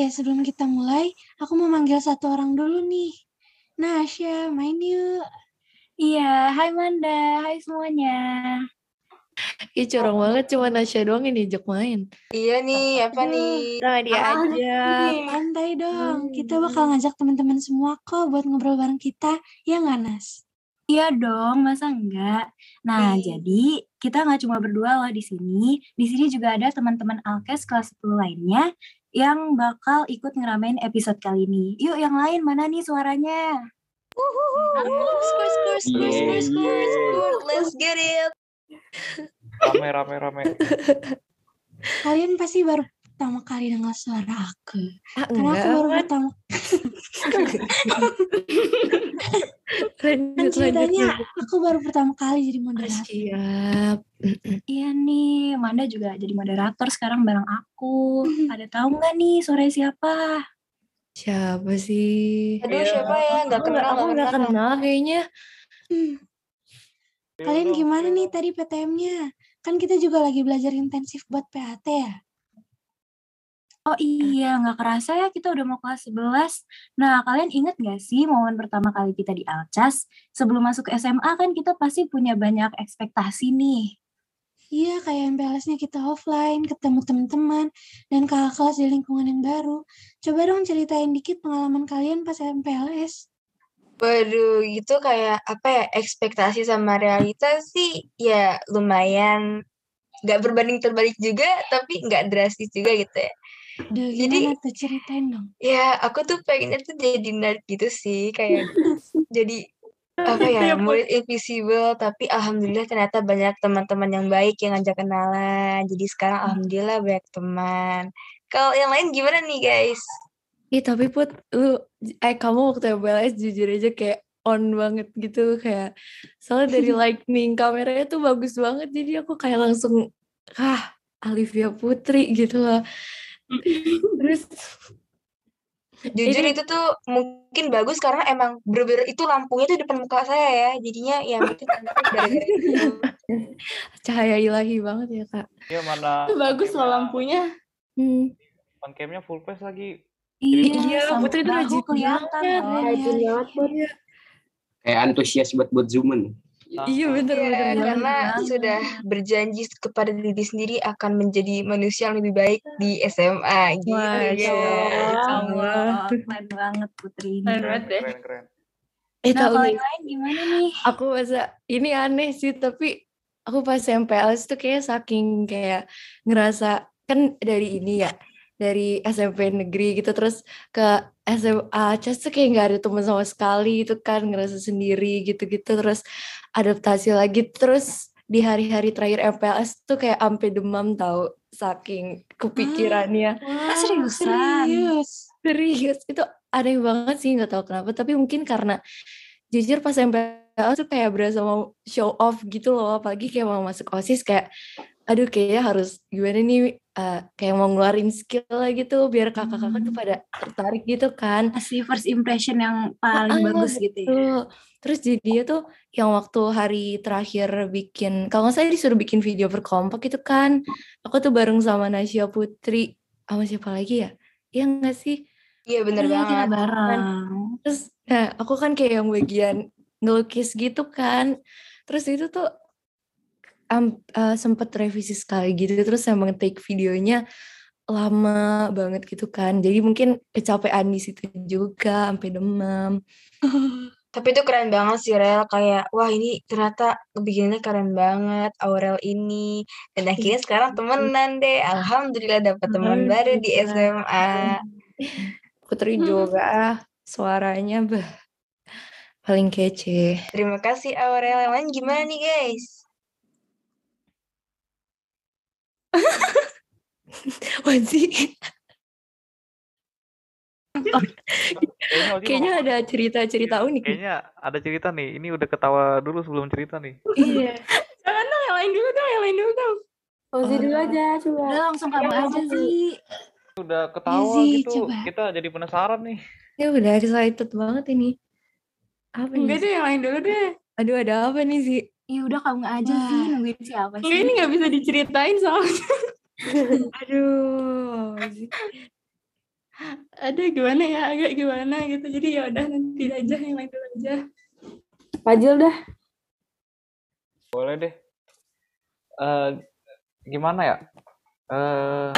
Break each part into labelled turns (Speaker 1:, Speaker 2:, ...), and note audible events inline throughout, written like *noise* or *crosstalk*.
Speaker 1: Oke, sebelum kita mulai, aku mau manggil satu orang dulu nih. Nasya, main yuk.
Speaker 2: Iya, hai Manda, hai semuanya.
Speaker 3: Ih, curang banget cuma Nasya doang ini diajak main.
Speaker 4: Iya nih, apa nih?
Speaker 3: Nah, dia
Speaker 1: Ah,
Speaker 3: aja.
Speaker 1: Santai dong, kita bakal ngajak teman-teman semua kok buat ngobrol bareng kita. Ya nggak, Nas?
Speaker 2: Iya dong, masa enggak? Nah,
Speaker 4: Ih.
Speaker 2: jadi kita nggak cuma berdua loh di sini. Di sini juga ada teman-teman Alkes kelas 10 lainnya yang bakal ikut ngeramein episode kali ini. Yuk, yang lain mana nih suaranya?
Speaker 4: Skur, skur, skur, skur, skur, skur. Let's get it.
Speaker 5: rame rame rame *laughs*
Speaker 1: Kalian pasti baru pertama kali dengar suara aku.
Speaker 3: Ah,
Speaker 1: Karena aku
Speaker 3: enggak.
Speaker 1: baru pertama *laughs* kan
Speaker 3: Lanjut,
Speaker 1: ceritanya
Speaker 3: lanjut.
Speaker 1: aku baru pertama kali jadi moderator.
Speaker 3: Siap.
Speaker 2: Iya nih, Manda juga jadi moderator sekarang bareng aku. Ada tahu nggak nih suara siapa?
Speaker 3: Siapa sih?
Speaker 4: Aduh, siapa ya? Nggak
Speaker 3: Aku
Speaker 4: kenal,
Speaker 3: aku
Speaker 4: nggak
Speaker 3: nggak
Speaker 4: kenal.
Speaker 3: kenal kayaknya.
Speaker 1: Hmm, Kalian gimana nih tadi PTM-nya? Kan kita juga lagi belajar intensif buat PAT ya.
Speaker 2: Oh iya, nggak kerasa ya kita udah mau kelas 11. Nah, kalian inget nggak sih momen pertama kali kita di Alcas? Sebelum masuk ke SMA kan kita pasti punya banyak ekspektasi nih.
Speaker 1: Iya, kayak MPLS-nya kita offline, ketemu teman-teman, dan kakak kelas di lingkungan yang baru. Coba dong ceritain dikit pengalaman kalian pas MPLS.
Speaker 4: Waduh, itu kayak apa ya? Ekspektasi sama realitas sih ya lumayan nggak berbanding terbalik juga, tapi nggak drastis juga gitu ya.
Speaker 1: Duh,
Speaker 4: Jadi-
Speaker 1: tuh ceritain dong.
Speaker 4: Ya, aku tuh pengennya tuh jadi nerd gitu sih, kayak *laughs* jadi apa ya, murid invisible, tapi alhamdulillah ternyata banyak teman-teman yang baik yang ngajak kenalan. Jadi sekarang alhamdulillah banyak teman. Kalau yang lain gimana nih, guys?
Speaker 3: Ih, tapi Put, lu, eh kamu waktu MPLS jujur aja kayak on banget gitu kayak soalnya dari *laughs* lightning kameranya tuh bagus banget jadi aku kayak langsung ah Alivia Putri gitu loh *laughs* terus
Speaker 4: Jujur
Speaker 3: Ini-
Speaker 4: itu tuh mungkin bagus karena emang bener-bener itu lampunya tuh depan muka saya ya. Jadinya ya mungkin itu. *laughs*
Speaker 3: cahaya ilahi banget ya kak
Speaker 5: Iya mana
Speaker 6: Bagus loh lampunya.
Speaker 3: hmm.
Speaker 5: on camnya full face lagi
Speaker 2: Iya,
Speaker 3: Iya, Putri tuh
Speaker 2: bahu
Speaker 3: rajin
Speaker 2: kelihatan.
Speaker 1: Rajin
Speaker 6: banget buat
Speaker 7: Kayak antusias buat buat zooman.
Speaker 3: Iya bener
Speaker 4: Iya,
Speaker 3: bener
Speaker 4: karena
Speaker 2: banget.
Speaker 4: sudah berjanji kepada diri sendiri akan menjadi manusia yang lebih baik di SMA gitu
Speaker 3: Masya
Speaker 4: guys.
Speaker 3: Allah.
Speaker 2: Keren banget Putri ini.
Speaker 6: Keren banget deh.
Speaker 5: keren keren
Speaker 3: eh
Speaker 2: Nah,
Speaker 3: tahu
Speaker 2: kalau yang lain gimana nih?
Speaker 3: aku masa ini aneh sih tapi aku pas MPLS tuh kayak saking kayak ngerasa kan dari ini ya dari SMP negeri gitu terus ke SMA Cas tuh kayak nggak ada teman sama sekali itu kan ngerasa sendiri gitu-gitu terus adaptasi lagi terus di hari-hari terakhir MPLS tuh kayak ampe demam tahu saking kepikirannya
Speaker 2: Ah, seriusan?
Speaker 1: Serius.
Speaker 3: Serius, itu aneh banget sih, nggak tahu kenapa. Tapi mungkin karena jujur pas MPL tuh kayak berasa mau show off gitu loh. Apalagi kayak mau masuk OSIS kayak, aduh kayaknya harus gimana nih, eh, kayak mau ngeluarin skill lah gitu, biar kakak-kakak tuh
Speaker 2: Hmm.
Speaker 3: pada tertarik gitu kan.
Speaker 2: Kasih first impression yang paling
Speaker 3: Ah,
Speaker 2: bagus gitu ya.
Speaker 3: Terus jadi tuh yang waktu hari terakhir bikin, kalau nggak salah disuruh bikin video berkompak itu kan, aku tuh bareng sama Nasya Putri, sama siapa lagi ya? Iya nggak sih?
Speaker 4: Iya bener
Speaker 2: kita
Speaker 4: banget.
Speaker 2: bareng.
Speaker 3: Terus nah aku kan kayak yang bagian ngelukis gitu kan. Terus itu tuh am, eh, sempet revisi sekali gitu. Terus emang take videonya lama banget gitu kan. Jadi mungkin kecapean di situ juga sampai demam. *laughs*
Speaker 4: Tapi itu keren banget sih Rel, kayak wah ini ternyata bikinnya keren banget Aurel ini. Dan akhirnya sekarang temenan deh. Alhamdulillah dapat teman baru di SMA. *laughs*
Speaker 3: Putri juga *laughs* ah, suaranya bah paling kece.
Speaker 4: Terima kasih Aurel. Yang lain gimana nih guys? *laughs*
Speaker 5: Kayaknya Ozi
Speaker 3: kayaknya ada cerita-cerita
Speaker 5: Iya,
Speaker 3: unik. nih.
Speaker 5: kayaknya ada cerita nih ini udah ketawa dulu sebelum cerita nih
Speaker 3: Iya. *laughs*
Speaker 6: Jangan dong, yang lain dulu dong, yang lain dulu dong. Ozi dulu aja, coba.
Speaker 2: Udah langsung kamu aja sih.
Speaker 5: udah ketawa
Speaker 1: Sih,
Speaker 5: gitu
Speaker 1: coba.
Speaker 5: kita jadi penasaran nih
Speaker 3: Ya udah excited banget ini. Apa
Speaker 6: Enggak deh, yang lain dulu deh.
Speaker 3: Aduh ada apa nih sih?
Speaker 2: Ya udah kamu aja sih nungguin siapa sih?
Speaker 6: ini nggak bisa diceritain soalnya. *laughs*
Speaker 3: Aduh.
Speaker 6: Ada gimana ya, agak gimana gitu. Jadi ya udah nanti aja yang lain dulu aja. Fajil dah.
Speaker 5: Boleh deh. Eh gimana ya? Eh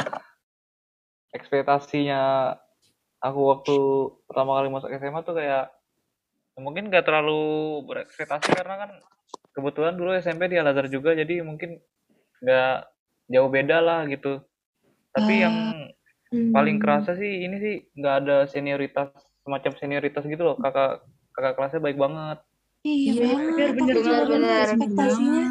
Speaker 5: ekspektasinya aku waktu pertama kali masuk SMA tuh kayak mungkin gak terlalu berekspektasi karena kan kebetulan dulu SMP di Al Azhar juga jadi mungkin nggak jauh beda lah gitu. Tapi yang paling kerasa sih ini sih nggak ada senioritas semacam senioritas gitu loh kakak kakak kelasnya baik banget.
Speaker 1: Iya,
Speaker 3: Iya,
Speaker 1: juga dulu
Speaker 4: bener.
Speaker 1: ekspektasinya.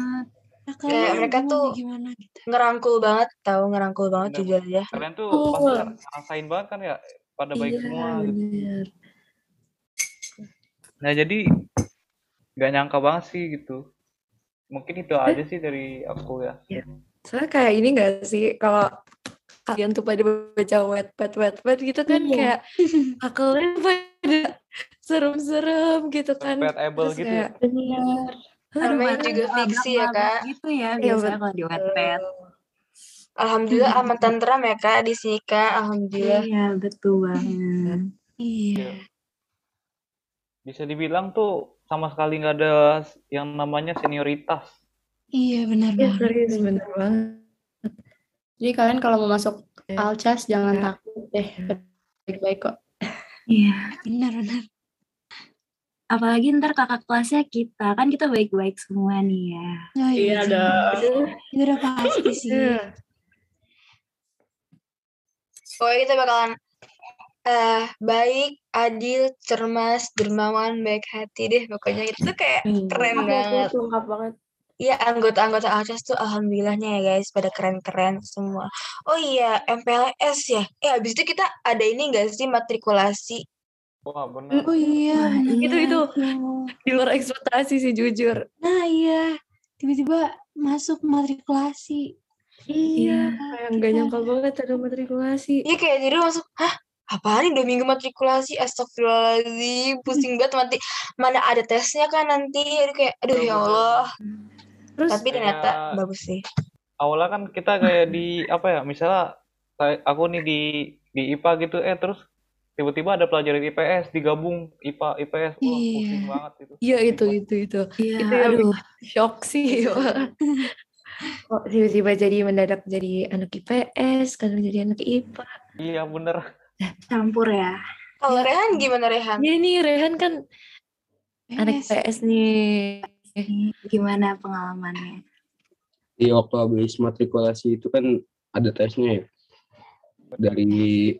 Speaker 1: Nah,
Speaker 4: Kayak mereka tuh
Speaker 1: gimana gitu.
Speaker 4: Ngerangkul banget tahu ngerangkul banget
Speaker 5: Bener.
Speaker 4: jujur aja.
Speaker 5: Kalian tuh
Speaker 3: Oh.
Speaker 5: pasti ngerasain banget kan ya pada baik
Speaker 3: Iya
Speaker 5: semua gitu.
Speaker 3: bener.
Speaker 5: Nah jadi nggak nyangka banget sih gitu. Mungkin itu aja sih dari aku ya.
Speaker 3: Soalnya kayak ini gak sih kalau kalian tuh pada baca wetpad wetpad gitu kan
Speaker 6: Iya.
Speaker 3: kayak *laughs* akalnya pada serem-serem gitu kan.
Speaker 5: Compatible
Speaker 3: Terus
Speaker 5: gitu
Speaker 3: kayak,
Speaker 5: ya.
Speaker 3: bener.
Speaker 4: Namanya juga fiksi ya, Kak.
Speaker 2: Gitu ya
Speaker 3: Iya,
Speaker 2: biasanya kalau di Wattpad.
Speaker 4: Alhamdulillah aman tentram ya kak di sini kak. Alhamdulillah.
Speaker 2: Iya, betul banget.
Speaker 1: Iya.
Speaker 5: Bisa dibilang tuh sama sekali nggak ada yang namanya senioritas.
Speaker 1: Iya, benar
Speaker 3: Iya
Speaker 1: banget.
Speaker 3: serius bener banget.
Speaker 6: Jadi kalian kalau mau masuk
Speaker 3: Iya.
Speaker 6: Alchas jangan takut deh. Baik-baik kok.
Speaker 2: Iya.
Speaker 1: Benar, benar.
Speaker 2: Apalagi ntar kakak kelasnya kita. Kan kita baik-baik semua nih ya.
Speaker 1: Oh,
Speaker 6: Iya dong.
Speaker 1: Itu udah pasti sih.
Speaker 3: Iya.
Speaker 4: Pokoknya kita bakalan eh baik, adil, cermas, dermawan, baik hati deh. Pokoknya itu tuh kayak keren
Speaker 6: Lengkap
Speaker 4: banget.
Speaker 6: lengkap banget.
Speaker 4: Iya anggota-anggota Alchas tuh alhamdulillahnya ya guys pada keren-keren semua. Oh iya MPLS ya. Eh abis itu kita ada ini gak sih matrikulasi?
Speaker 5: Wah benar.
Speaker 1: Oh iya, benar
Speaker 3: Itu itu
Speaker 1: banget.
Speaker 3: di luar ekspektasi sih jujur.
Speaker 1: Nah iya, tiba-tiba masuk matrikulasi.
Speaker 3: Iya, kayak nggak nyangka banget ada matrikulasi.
Speaker 4: Iya kayak jadi masuk, hah apaan nih dua minggu matrikulasi? Astagfirullahaladzim, pusing banget nanti. Mana ada tesnya kan nanti? Aduh kayak, aduh ya Allah.
Speaker 3: Terus
Speaker 4: Tapi ternyata
Speaker 5: Kayak-
Speaker 4: bagus sih.
Speaker 5: Awalnya kan kita kayak di apa ya? Misalnya aku nih di di IPA gitu, eh terus tiba-tiba ada pelajaran IPS digabung IPA IPS. Wah
Speaker 1: Iya.
Speaker 5: pusing banget itu.
Speaker 3: iya itu itu itu.
Speaker 2: Iya,
Speaker 3: Itu yang
Speaker 2: aduh.
Speaker 3: Shock sih. *laughs* Kok tiba-tiba jadi mendadak jadi anak IPS, kadang jadi anak IPA.
Speaker 5: Iya bener.
Speaker 2: Campur ya.
Speaker 4: Kalau Rehan gimana Rehan?
Speaker 3: Iya nih Rehan kan anak
Speaker 1: PS.
Speaker 3: Nih.
Speaker 2: Gimana pengalamannya?
Speaker 7: Di waktu habis matrikulasi itu kan ada tesnya ya. Dari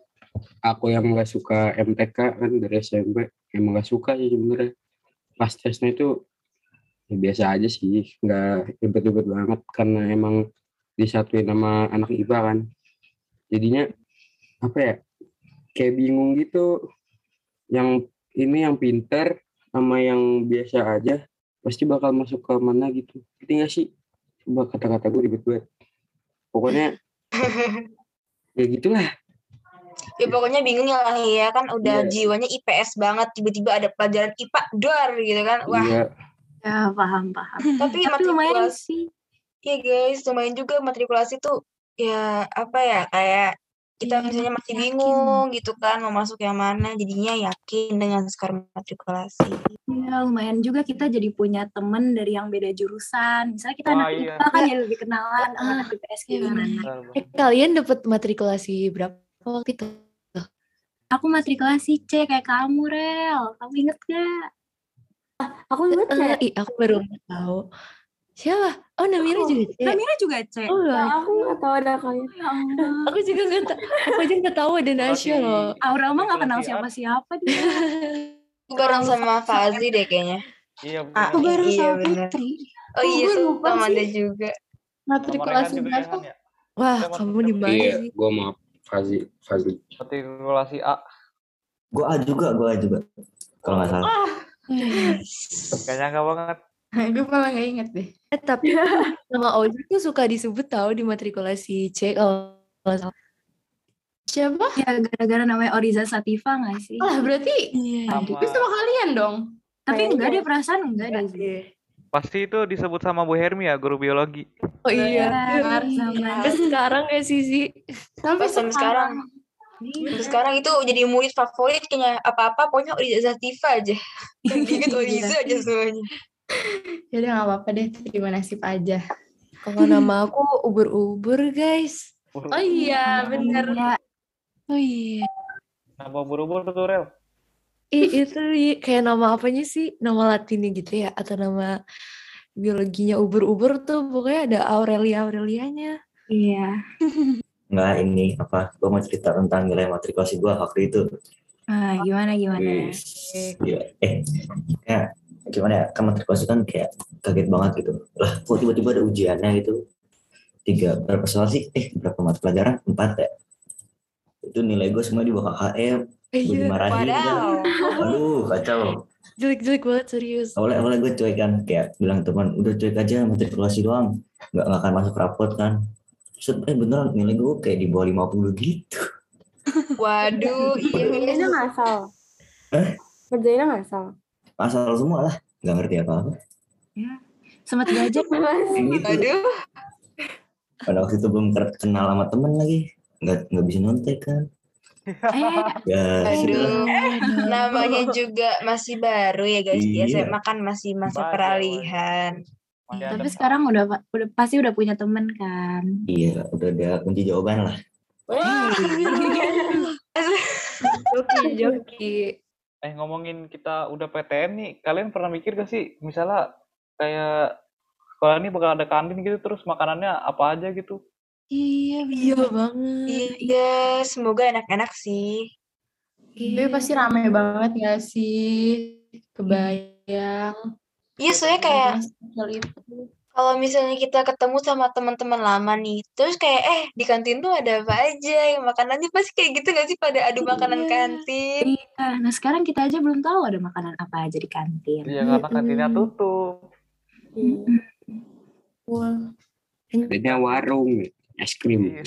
Speaker 7: aku yang nggak suka MTK kan dari SMP emang nggak suka sih sebenarnya. Pas tesnya itu ya biasa aja sih, nggak ribet-ribet banget karena emang disatuin sama anak IPA kan. Jadinya apa ya? Kayak bingung gitu. Yang ini yang pinter sama yang biasa aja pasti bakal masuk ke mana gitu. Ngerti nggak sih? Coba kata-kata gue ribet banget. Pokoknya *laughs* ya gitulah.
Speaker 4: Ya pokoknya bingung ya lah ya kan udah
Speaker 7: Iya.
Speaker 4: jiwanya IPS banget tiba-tiba ada pelajaran IPA dor gitu kan. Wah,
Speaker 7: Iya,
Speaker 2: Ya, paham, paham. *clears throat*
Speaker 4: tapi
Speaker 2: Tapi lumayan
Speaker 4: matrikulasi
Speaker 2: sih.
Speaker 4: Iya guys, lumayan juga matrikulasi tuh ya apa ya kayak kita
Speaker 1: Iya,
Speaker 4: misalnya masih
Speaker 1: yakin.
Speaker 4: bingung gitu kan mau masuk yang mana jadinya yakin dengan skor matrikulasi.
Speaker 2: Ya, lumayan juga kita jadi punya temen dari yang beda jurusan. Misalnya kita
Speaker 5: Wah,
Speaker 2: anak
Speaker 5: iya.
Speaker 2: IPA kan jadi lebih kenalan sama
Speaker 1: Ah,
Speaker 2: anak IPS
Speaker 1: iya
Speaker 2: gimana.
Speaker 3: Eh, kalian dapat matrikulasi berapa waktu itu?
Speaker 2: Aku matrikulasi C kayak kamu, Rel. Kamu inget gak?
Speaker 6: Aku inget
Speaker 3: Eh,
Speaker 6: kayak
Speaker 3: ih, aku baru tahu. Siapa? Oh, Namira juga C.
Speaker 2: Namira juga C.
Speaker 3: Oh, enggak.
Speaker 6: aku nggak tahu ada kalian.
Speaker 2: Ya *laughs* Allah.
Speaker 3: Aku juga nggak tahu. Aku aja nggak tahu ada Nasya
Speaker 5: Oke.
Speaker 3: loh.
Speaker 2: Aurel mah gak kenal siapa-siapa dia. *laughs*
Speaker 4: Bareng sama Fazi deh kayaknya.
Speaker 5: Iya
Speaker 4: Ah,
Speaker 1: Aku bareng
Speaker 4: Iya,
Speaker 1: sama
Speaker 4: bener.
Speaker 1: Putri.
Speaker 4: Oh
Speaker 6: Oh,
Speaker 4: iya,
Speaker 6: gue lupa
Speaker 4: sama Amanda
Speaker 6: sih.
Speaker 4: juga.
Speaker 5: Sama
Speaker 6: Matrikulasi
Speaker 5: ya,
Speaker 6: berapa?
Speaker 5: Ya?
Speaker 3: Wah, kamu dibahas
Speaker 7: iya,
Speaker 3: sih.
Speaker 7: gue maaf Fazi, Fazi.
Speaker 5: Matrikulasi A.
Speaker 8: Gue A juga, gue A juga. Kalau nggak salah.
Speaker 1: Yes.
Speaker 5: Gak nyangka banget. *laughs*
Speaker 6: gue malah nggak inget deh.
Speaker 3: Eh, tapi *laughs* nama Oji tuh suka disebut tahu di matrikulasi C kalau.
Speaker 6: Siapa?
Speaker 2: Ya, gara-gara namanya Oriza Sativa gak sih?
Speaker 6: Ah berarti
Speaker 1: Iya.
Speaker 5: Sama
Speaker 6: itu sama kalian dong.
Speaker 2: Tapi
Speaker 6: kayaknya.
Speaker 2: enggak deh, perasaan enggak deh. Zee.
Speaker 3: Iya.
Speaker 5: Pasti itu disebut sama Bu Hermi ya, guru biologi.
Speaker 3: Oh iya.
Speaker 2: Benar,
Speaker 3: Sampai
Speaker 2: sama.
Speaker 3: sekarang ya Sisi.
Speaker 6: Sampai
Speaker 4: sampai sekarang. Sampai sekarang itu jadi murid favorit kayaknya apa-apa pokoknya Oriza Zativa aja. *laughs* Diinget Oriza aja semuanya.
Speaker 6: Ya udah nggak apa-apa deh, terima nasib aja.
Speaker 3: Kalau nama aku ubur-ubur guys.
Speaker 6: Oh iya, bener.
Speaker 2: Ya,
Speaker 1: Oh iya.
Speaker 5: Nama buru-buru tuh, Rel.
Speaker 3: Ih, itu kayak nama apanya sih? Nama latinnya gitu ya? Atau nama biologinya ubur-ubur tuh pokoknya ada Aurelia Aurelianya.
Speaker 2: iya.
Speaker 8: Enggak ini apa? Gue mau cerita tentang nilai matrikulasi gue waktu itu.
Speaker 2: Ah, gimana gimana?
Speaker 8: Wih, gila. Eh, kayak gimana ya? Kan matrikulasi kan kayak kaget banget gitu. Lah, kok tiba-tiba ada ujiannya gitu? Tiga berapa soal sih? Eh, berapa mata pelajaran? Empat ya. Itu nilai gue semua di bawah. Gue
Speaker 3: Iya,
Speaker 8: dimarahin kan.
Speaker 4: Wadaw.
Speaker 8: Aduh, kacau.
Speaker 3: jelek-jelek banget serius.
Speaker 8: awalnya awalnya gue cuek kan kayak bilang teman udah cuek aja matrikulasi doang nggak nggak akan masuk rapot kan Set, eh beneran nilai gue kayak di bawah 50 gitu *laughs*
Speaker 4: Waduh, iya
Speaker 9: Kerjainnya
Speaker 4: iya.
Speaker 9: ngasal.
Speaker 8: Eh?
Speaker 9: Kerjainnya ngasal.
Speaker 8: asal semua lah nggak ngerti apa apa
Speaker 2: Sempat belajar
Speaker 8: Kayak gitu
Speaker 4: Waduh.
Speaker 8: pada waktu itu belum kenal sama temen lagi nggak nggak bisa nontek kan
Speaker 2: eh
Speaker 8: ya
Speaker 4: Aduh. Namanya juga masih baru ya guys.
Speaker 8: Iya.
Speaker 4: SMA kan masih masa peralihan.
Speaker 5: Masih
Speaker 2: tapi sekarang udah udah pasti udah punya temen kan.
Speaker 8: iya udah ada kunci jawaban lah *laughs*
Speaker 3: Joki, joki.
Speaker 5: Eh ngomongin kita udah PTN nih, kalian pernah mikir gak sih, misalnya kayak sekolah ini bakal ada kantin gitu, terus makanannya apa aja gitu?
Speaker 1: Iya,
Speaker 3: Iya banget.
Speaker 4: Iya, semoga enak-enak sih.
Speaker 6: Tapi pasti rame banget gak sih? Kebayang.
Speaker 4: Iya, soalnya kayak. Kalau misalnya kita ketemu sama teman-teman lama nih, terus kayak eh di kantin tuh ada apa aja, makanannya pasti kayak gitu gak sih pada adu makanan
Speaker 1: Iya.
Speaker 4: kantin?
Speaker 2: Iya, nah sekarang kita aja belum tahu ada makanan apa aja di kantin.
Speaker 5: Iya karena kantinnya tutup.
Speaker 3: Wah.
Speaker 7: Adanya warung, es krim.
Speaker 5: Iya.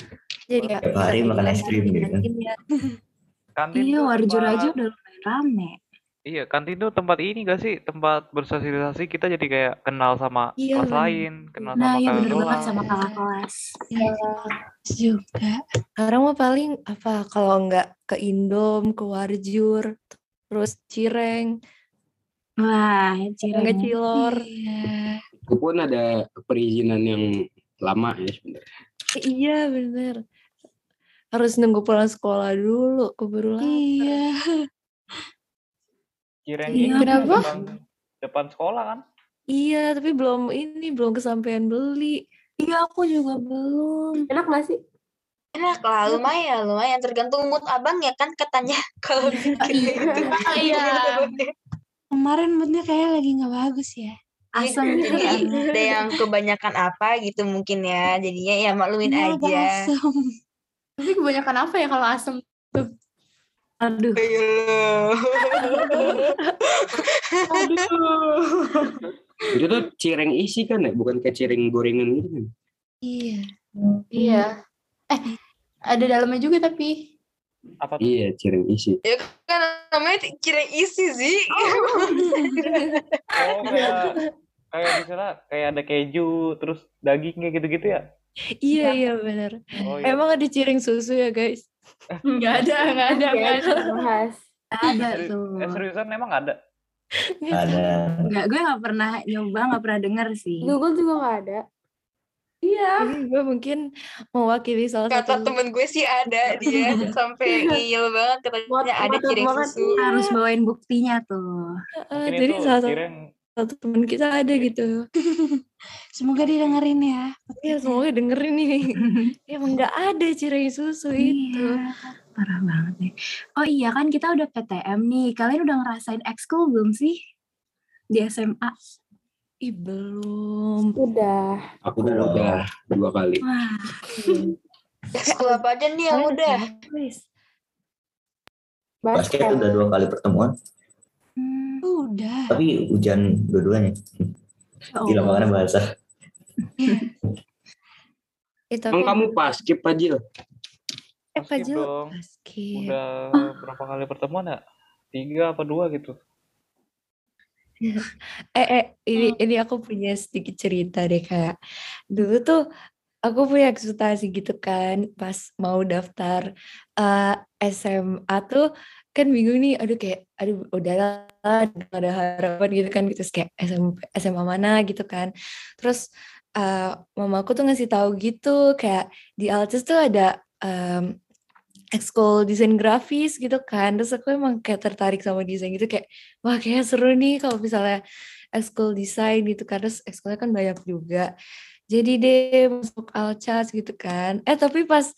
Speaker 3: Jadi ya,
Speaker 8: Tiap hari makan es krim gitu kan.
Speaker 5: Kantin
Speaker 2: Iya, warjur aja udah lumayan rame.
Speaker 5: Iya, kantin tuh tempat ini gak sih? Tempat bersosialisasi kita jadi kayak kenal sama
Speaker 3: Iya,
Speaker 5: kelas
Speaker 3: bener.
Speaker 5: lain, kenal
Speaker 2: Nah,
Speaker 5: sama
Speaker 2: iya
Speaker 5: kakak
Speaker 2: bener banget
Speaker 5: kelas.
Speaker 2: sama kakak kelas.
Speaker 1: juga.
Speaker 3: Sekarang mah paling apa kalau nggak ke Indom, ke Warjur, terus Cireng,
Speaker 2: Wah,
Speaker 3: nggak
Speaker 2: cireng.
Speaker 3: Cilor.
Speaker 1: Iya.
Speaker 7: Itu pun ada perizinan yang lama ya sebenarnya.
Speaker 3: Eh, Iya bener. Harus nunggu pulang sekolah dulu, keburu lapar.
Speaker 1: Iya.
Speaker 5: Cireng
Speaker 2: Iya,
Speaker 5: ini
Speaker 6: kenapa?
Speaker 5: depan, depan sekolah kan?
Speaker 3: Iya, tapi belum ini belum kesampaian beli.
Speaker 2: Iya, aku juga belum.
Speaker 9: Enak gak sih?
Speaker 4: Enak lah, lumayan, lumayan. Tergantung mood abang ya kan katanya *laughs* kalau bikin itu.
Speaker 6: Iya.
Speaker 1: Kemarin moodnya kayak lagi nggak bagus ya.
Speaker 2: Asam
Speaker 4: Jadi
Speaker 2: gitu kan.
Speaker 4: ada yang kebanyakan apa gitu mungkin ya. Jadinya ya maklumin
Speaker 1: Iya, agak
Speaker 4: aja.
Speaker 1: asem.
Speaker 6: Tapi kebanyakan apa ya kalau asem?
Speaker 2: Aduh,
Speaker 6: Aduh.
Speaker 7: Itu tuh cireng isi kan ya, bukan kayak cireng gorengan gitu kan.
Speaker 1: Iya.
Speaker 6: Iya. Eh, ada dalamnya juga tapi.
Speaker 5: Apa tuh?
Speaker 7: Iya, cireng isi.
Speaker 4: ya kan namanya cireng isi sih.
Speaker 5: Oh, kayak kayak misalnya kayak ada keju, terus daging kayak gitu-gitu ya?
Speaker 3: Iya, iya bener.
Speaker 5: Oh iya.
Speaker 3: Emang ada cireng susu ya guys?
Speaker 6: Enggak ada, *laughs* enggak ada, enggak ada.
Speaker 9: Bahas.
Speaker 2: ada tuh.
Speaker 5: eh, seriusan emang ada?
Speaker 8: ada
Speaker 2: Enggak, gue gak pernah nyoba, gak pernah denger sih.
Speaker 9: Google juga gak ada.
Speaker 6: Iya.
Speaker 3: Ini gue mungkin mewakili salah
Speaker 4: Kata
Speaker 3: satu
Speaker 4: temen gue sih ada dia *laughs* sampai ngiyel banget katanya ada
Speaker 9: banget.
Speaker 4: susu.
Speaker 2: Harus bawain buktinya tuh.
Speaker 5: Mungkin
Speaker 3: jadi salah satu,
Speaker 5: cireng
Speaker 3: satu teman kita ada gitu. *laughs*
Speaker 1: Semoga didengerin ya.
Speaker 3: Ya semoga dengerin nih. *laughs* Emang nggak ada cireng susu itu.
Speaker 2: Iya, parah banget nih. Oh iya kan kita udah PTM nih. Kalian udah ngerasain ekskul belum sih? Di SMA.
Speaker 3: Ih belum.
Speaker 9: Udah.
Speaker 7: Aku udah dua kali.
Speaker 2: Wah,
Speaker 4: Ekskul apa aja nih yang udah?
Speaker 8: basket
Speaker 9: Basket.
Speaker 8: udah dua kali pertemuan
Speaker 2: hmm,
Speaker 1: Udah.
Speaker 8: tapi hujan dua-duanya
Speaker 2: ya
Speaker 8: gila makanya bahasa *laughs*
Speaker 3: Tapi
Speaker 7: Emang kamu pas skip aja.
Speaker 3: eh Fajil
Speaker 5: dong. Udah berapa kali pertemuan ya? Tiga apa dua gitu? *laughs*
Speaker 3: Eh, eh, ini ini aku punya sedikit cerita deh kayak dulu tuh aku punya ekspektasi gitu kan pas mau daftar eh, SMA tuh kan bingung nih aduh kayak aduh udahlah nggak ada harapan gitu kan gitu Terus kayak SMA, SMA mana gitu kan terus eh mamaku tuh ngasih tahu gitu kayak di Altus tuh ada em, ekskul desain grafis gitu kan. Terus aku emang kayak tertarik sama desain gitu kayak wah kayak seru nih kalau misalnya ekskul desain gitu kan. Terus ekskulnya kan banyak juga. Jadi deh masuk Alcas gitu kan. Eh tapi pas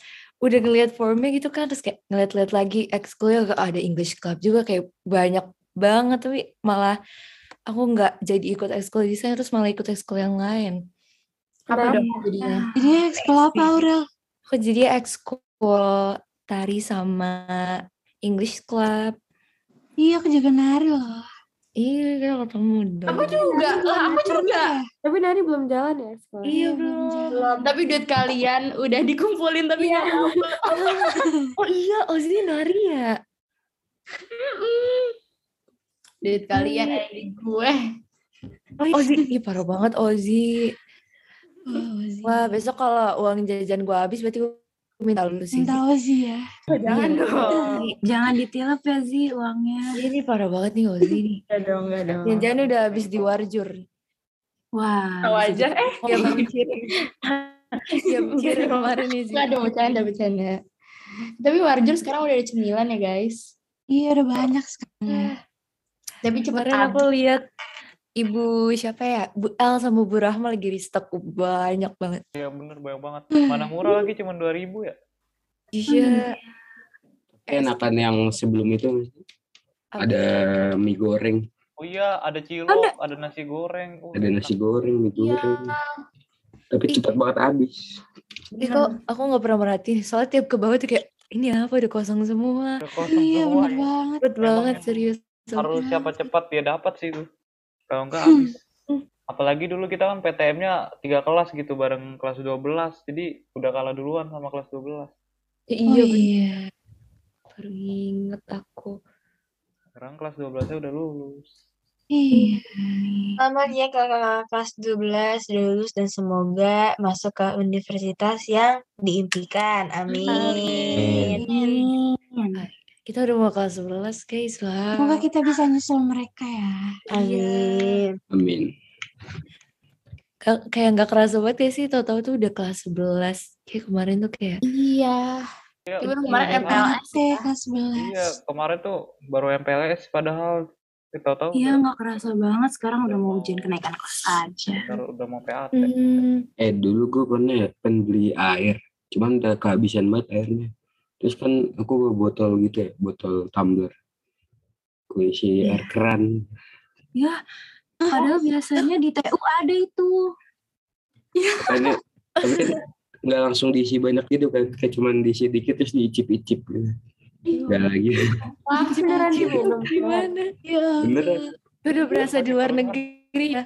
Speaker 3: udah ngeliat formnya gitu kan terus kayak ngeliat-liat lagi ekskulnya ada English club juga kayak banyak banget. Tapi malah aku nggak jadi ikut ekskul desain terus malah ikut ekskul yang lain apa dong jadinya.
Speaker 1: Jadi ekskul apa Aurel?
Speaker 3: aku jadi ekskul tari sama English club.
Speaker 1: Iya aku juga nari loh.
Speaker 3: iya kan ketemu dong.
Speaker 6: Aku juga, lah aku juga.
Speaker 9: Tapi Nari belum jalan ya sekolah.
Speaker 3: iya belum
Speaker 6: Belum, tapi duit kalian udah dikumpulin tapi nggak mau. *laughs*
Speaker 3: oh iya. Ozzy nari ya?
Speaker 6: Duit kalian ada di gue.
Speaker 3: Ozzy ih parah banget Ozzy
Speaker 1: Oh, Ozi.
Speaker 3: wah besok kalau uang jajan gua habis berarti gua minta lu sih
Speaker 1: Minta Ozi ya.
Speaker 6: Jangan dong.
Speaker 2: Jangan ditilep ya sih uangnya.
Speaker 3: Iya nih parah banget nih Ozzy nih *laughs*
Speaker 6: Enggak dong, enggak dong.
Speaker 3: Jangan udah habis di warjur
Speaker 2: Wah.
Speaker 6: Tahu aja. Eh,
Speaker 3: ya *laughs* bang ya kemarin nih sih
Speaker 6: enggak dong, bercanda, bercanda. Tapi Warjur sekarang udah ada cemilan ya guys.
Speaker 1: Iya udah banyak sekarang.
Speaker 6: Tapi cepet
Speaker 3: Kemarin aku lihat Ibu siapa ya? Bu El sama Bu Rahma lagi restock banyak banget.
Speaker 5: Iya bener banyak banget. Mana murah lagi cuma 2000 ya.
Speaker 3: Iya.
Speaker 7: Enakan yang sebelum itu
Speaker 3: Apa?
Speaker 7: ada mie goreng,
Speaker 5: Oh iya, ada cilok, ada nasi goreng. Oh,
Speaker 7: ada nasi goreng, mie
Speaker 6: Iya.
Speaker 7: goreng. Tapi cepat banget habis.
Speaker 3: Ih, kok aku nggak pernah merhatiin. Soalnya tiap ke bawah tuh kayak ini apa udah kosong semua.
Speaker 5: Udah kosong
Speaker 1: Iya
Speaker 5: semua
Speaker 1: bener
Speaker 5: ya.
Speaker 1: banget.
Speaker 3: Cepet banget
Speaker 5: emang.
Speaker 3: serius.
Speaker 5: Harus siapa cepat dia dapat sih itu. Kalau enggak habis. Apalagi dulu kita kan PTM-nya tiga kelas gitu bareng kelas 12. Jadi udah kalah duluan sama kelas 12.
Speaker 3: Ya,
Speaker 1: Oh
Speaker 3: iya, bener.
Speaker 1: iya.
Speaker 3: baru inget aku.
Speaker 5: Sekarang kelas 12-nya udah lulus.
Speaker 1: Iya.
Speaker 4: Selamat ya kakak kelas 12 udah lulus dan semoga masuk ke universitas yang diimpikan. Amin.
Speaker 3: Kita udah mau kelas 11 guys. Wah.
Speaker 1: Semoga kita bisa nyusul mereka ya.
Speaker 4: Amin.
Speaker 7: Amin.
Speaker 3: Ka- kayak nggak kerasa banget ya sih tahu-tahu tuh udah kelas 11 kayak kemarin tuh kayak
Speaker 6: Iya.
Speaker 5: Iya,
Speaker 6: Itu baru kemarin
Speaker 5: iya,
Speaker 6: MPLS ya.
Speaker 1: kelas 11.
Speaker 5: Iya, kemarin tuh baru MPLS padahal kita tahu
Speaker 2: Iya nggak kerasa banget sekarang udah mau ujian kenaikan kelas aja.
Speaker 5: udah, udah mau PAT.
Speaker 3: hmm,
Speaker 7: Eh dulu gue pernah ya kan beli air, cuman udah kehabisan banget airnya. Terus kan aku bawa botol gitu ya, botol tumbler. Gue isi
Speaker 3: Iya.
Speaker 7: air keran.
Speaker 2: Ya, padahal biasanya di TU ada itu.
Speaker 7: Makanya, tapi kan nggak langsung diisi banyak gitu kan, kayak cuman diisi dikit terus diicip-icip gitu. Gak lagi.
Speaker 6: Wah, beneran diminum.
Speaker 3: gimana
Speaker 1: Ya
Speaker 7: Beneran.
Speaker 3: udah berasa di luar negeri ya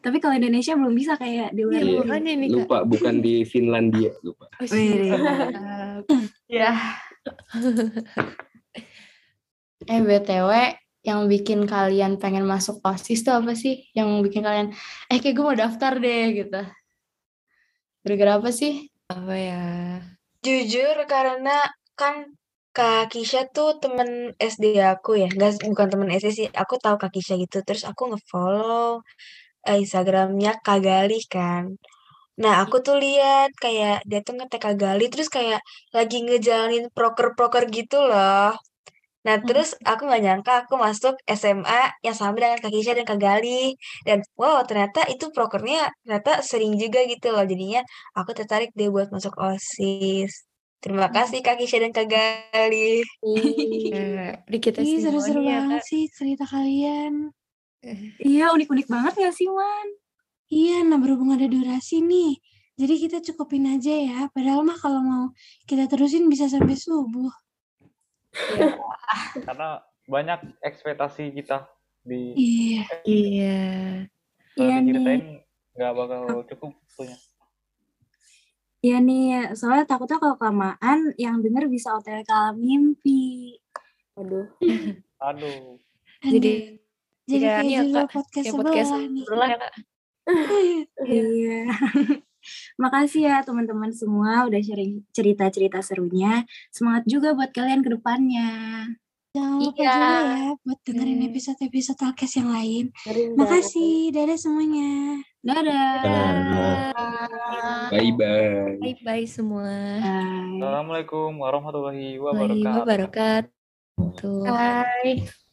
Speaker 2: Tapi kalau Indonesia belum bisa kayak di luar
Speaker 3: Iya,
Speaker 7: Iya.
Speaker 2: negeri.
Speaker 3: makanya nih kak
Speaker 7: Lupa, bukan di Finlandia, lupa.
Speaker 3: Oh.
Speaker 6: Ya. *laughs* *laughs* eh BTW yang bikin kalian pengen masuk OSIS tuh apa sih? Yang bikin kalian eh kayak gue mau daftar deh gitu. Gara-gara apa sih?
Speaker 3: apa ya
Speaker 4: Jujur karena kan Kak Kisha tuh temen SD aku ya. Nggak, bukan temen SD sih. Aku tahu Kak Kisha gitu. Terus aku nge-follow eh, Instagramnya Kak Galih kan. Nah, aku tuh lihat kayak dia tuh nge-tag Kak Galih terus kayak lagi ngejalanin proker-proker gitu loh. Nah, terus aku nggak nyangka aku masuk SMA yang sama dengan Kak Kisha dan Kak Galih. Dan wow, ternyata itu prokernya ternyata sering juga gitu loh. Jadinya aku tertarik deh buat masuk OSIS. Terima kasih Kak Kisha dan Kak Galih.
Speaker 3: Eh, dikit
Speaker 1: Ih, seru-seru
Speaker 3: ya
Speaker 1: banget
Speaker 3: kak
Speaker 1: sih cerita kalian.
Speaker 2: Iya unik-unik banget gak sih Wan?
Speaker 1: Iya, nah berhubung ada durasi nih. Jadi kita cukupin aja ya. Padahal mah kalau mau kita terusin bisa sampai subuh. *laughs*
Speaker 5: Karena banyak ekspektasi kita di
Speaker 1: Iya.
Speaker 3: iya
Speaker 5: kalau
Speaker 2: Iya
Speaker 5: diceritain nggak bakal cukup waktunya.
Speaker 2: Iya nih, soalnya takutnya kalau kelamaan yang denger bisa OTW kalah mimpi.
Speaker 9: Aduh.
Speaker 5: Aduh.
Speaker 3: jadi
Speaker 1: Jadi
Speaker 3: Iya,
Speaker 1: kayak
Speaker 3: ini ya,
Speaker 1: judul
Speaker 3: Kak.
Speaker 1: podcast
Speaker 3: Kayak podcast
Speaker 1: sebelah nih.
Speaker 3: sebelah ya kak. *laughs*
Speaker 2: Iya. *laughs* Makasih ya teman-teman semua udah sharing cerita-cerita serunya. Semangat juga buat kalian ke depannya.
Speaker 1: Jangan lupa
Speaker 3: Iya.
Speaker 1: juga ya buat dengerin
Speaker 3: Hmm.
Speaker 1: episode-episode podcast yang lain.
Speaker 9: Sering
Speaker 1: Makasih, dadah semuanya.
Speaker 2: Dadah.
Speaker 7: Bye bye.
Speaker 3: Bye bye semua.
Speaker 2: Bye.
Speaker 5: Assalamualaikum warahmatullahi
Speaker 3: Warahmatullahi
Speaker 5: wabarakatuh.
Speaker 3: wabarakatuh.
Speaker 4: Bye.